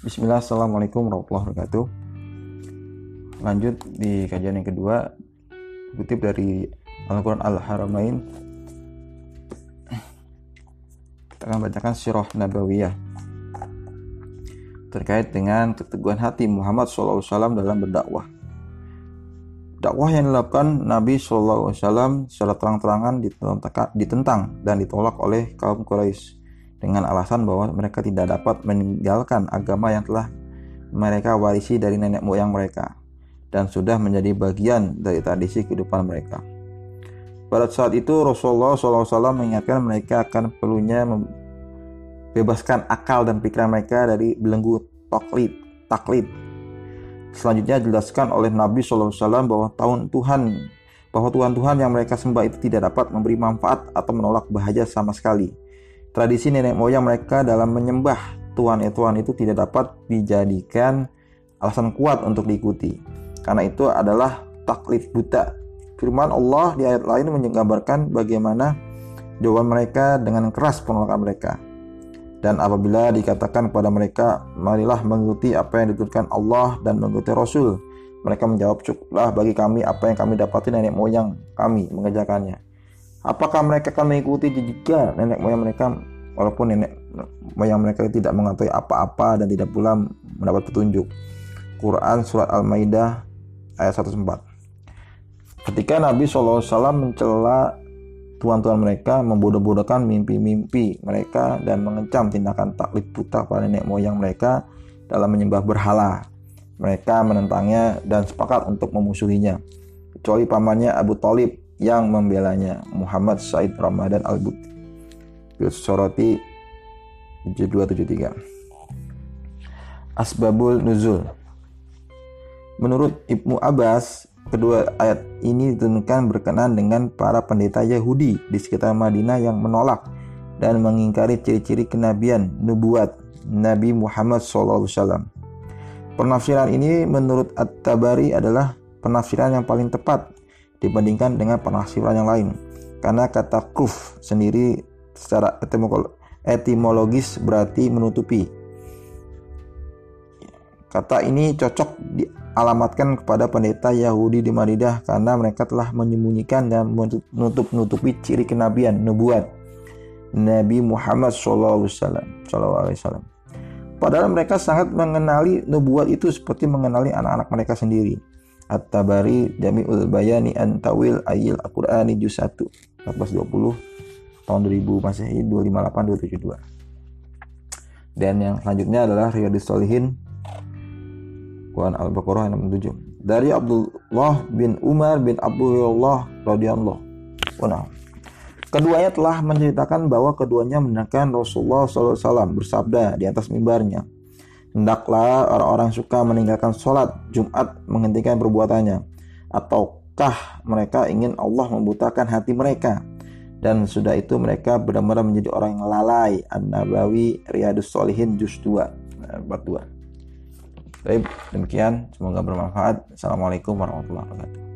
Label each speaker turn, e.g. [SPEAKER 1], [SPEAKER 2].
[SPEAKER 1] Bismillah, Assalamualaikum warahmatullahi wabarakatuh. Lanjut di kajian yang kedua Kutip dari Al-Quran Al-Haramain. Kita akan bacakan Sirah Nabawiyah Terkait dengan keteguhan hati Muhammad SAW dalam berdakwah. Dakwah yang dilakukan Nabi SAW secara terang-terangan ditentang dan ditolak oleh kaum Quraisy dengan alasan bahwa mereka tidak dapat meninggalkan agama yang telah mereka warisi dari nenek moyang mereka dan sudah menjadi bagian dari tradisi kehidupan mereka. Pada saat itu Rasulullah SAW mengingatkan mereka akan perlunya membebaskan akal dan pikiran mereka dari belenggu taklid, taklid Selanjutnya dijelaskan oleh Nabi SAW bahwa tahun Tuhan bahwa Tuhan-Tuhan yang mereka sembah itu tidak dapat memberi manfaat atau menolak bahaya sama sekali. Tradisi nenek moyang mereka dalam menyembah Tuhan-Tuhan itu tidak dapat dijadikan alasan kuat untuk diikuti. Karena itu adalah taklid buta. Firman Allah di ayat lain menggambarkan bagaimana jawaban mereka dengan keras penolakan mereka. Dan apabila dikatakan kepada mereka, marilah mengikuti apa yang dituturkan Allah dan mengikuti Rasul. Mereka menjawab, cukuplah bagi kami apa yang kami dapati nenek moyang kami mengerjakannya. Apakah mereka akan mengikuti jika nenek moyang mereka, walaupun nenek moyang mereka tidak mengetahui apa-apa dan tidak pula mendapat petunjuk. Quran Surat Al-Maidah ayat 104 Ketika Nabi SAW mencela tuan-tuan mereka membodoh-bodohkan mimpi-mimpi mereka dan mengecam tindakan taklid buta pada nenek moyang mereka dalam menyembah berhala. Mereka menentangnya dan sepakat untuk memusuhinya. Kecuali pamannya Abu Talib yang membelanya, Muhammad Said Ramadan Al-Buti. Soroti 7273 Asbabul Nuzul Menurut Ibnu Abbas, Kedua ayat ini ditentukan berkenan dengan para pendeta Yahudi di sekitar Madinah yang menolak dan mengingkari ciri-ciri kenabian nubuat Nabi Muhammad SAW. Penafsiran ini menurut At-Tabari adalah penafsiran yang paling tepat dibandingkan dengan penafsiran yang lain. Karena kata kuf sendiri secara etimologis berarti menutupi. Kata ini cocok di alamatkan kepada pendeta Yahudi di Madinah karena mereka telah menyembunyikan dan menutup-nutupi ciri kenabian nubuat Nabi Muhammad SAW. Padahal mereka sangat mengenali nubuat itu seperti mengenali anak-anak mereka sendiri. At-Tabari Jami'ul Bayani Antawil Ayil Al-Qur'ani Juz 1 1420 tahun 2000 Masehi 258 272. Dan yang selanjutnya adalah Riyadus Solihin Quran Al-Baqarah 67 dari Abdullah bin Umar bin Abdullah radhiyallahu anhu. Keduanya telah menceritakan bahwa keduanya mendengarkan Rasulullah SAW bersabda di atas mimbarnya. Hendaklah orang-orang suka meninggalkan sholat Jumat menghentikan perbuatannya. Ataukah mereka ingin Allah membutakan hati mereka? Dan sudah itu mereka benar-benar menjadi orang yang lalai. An-Nabawi Riyadus Solihin Juz 2 Bab 2 Baik, demikian. Semoga bermanfaat. Assalamualaikum warahmatullahi wabarakatuh.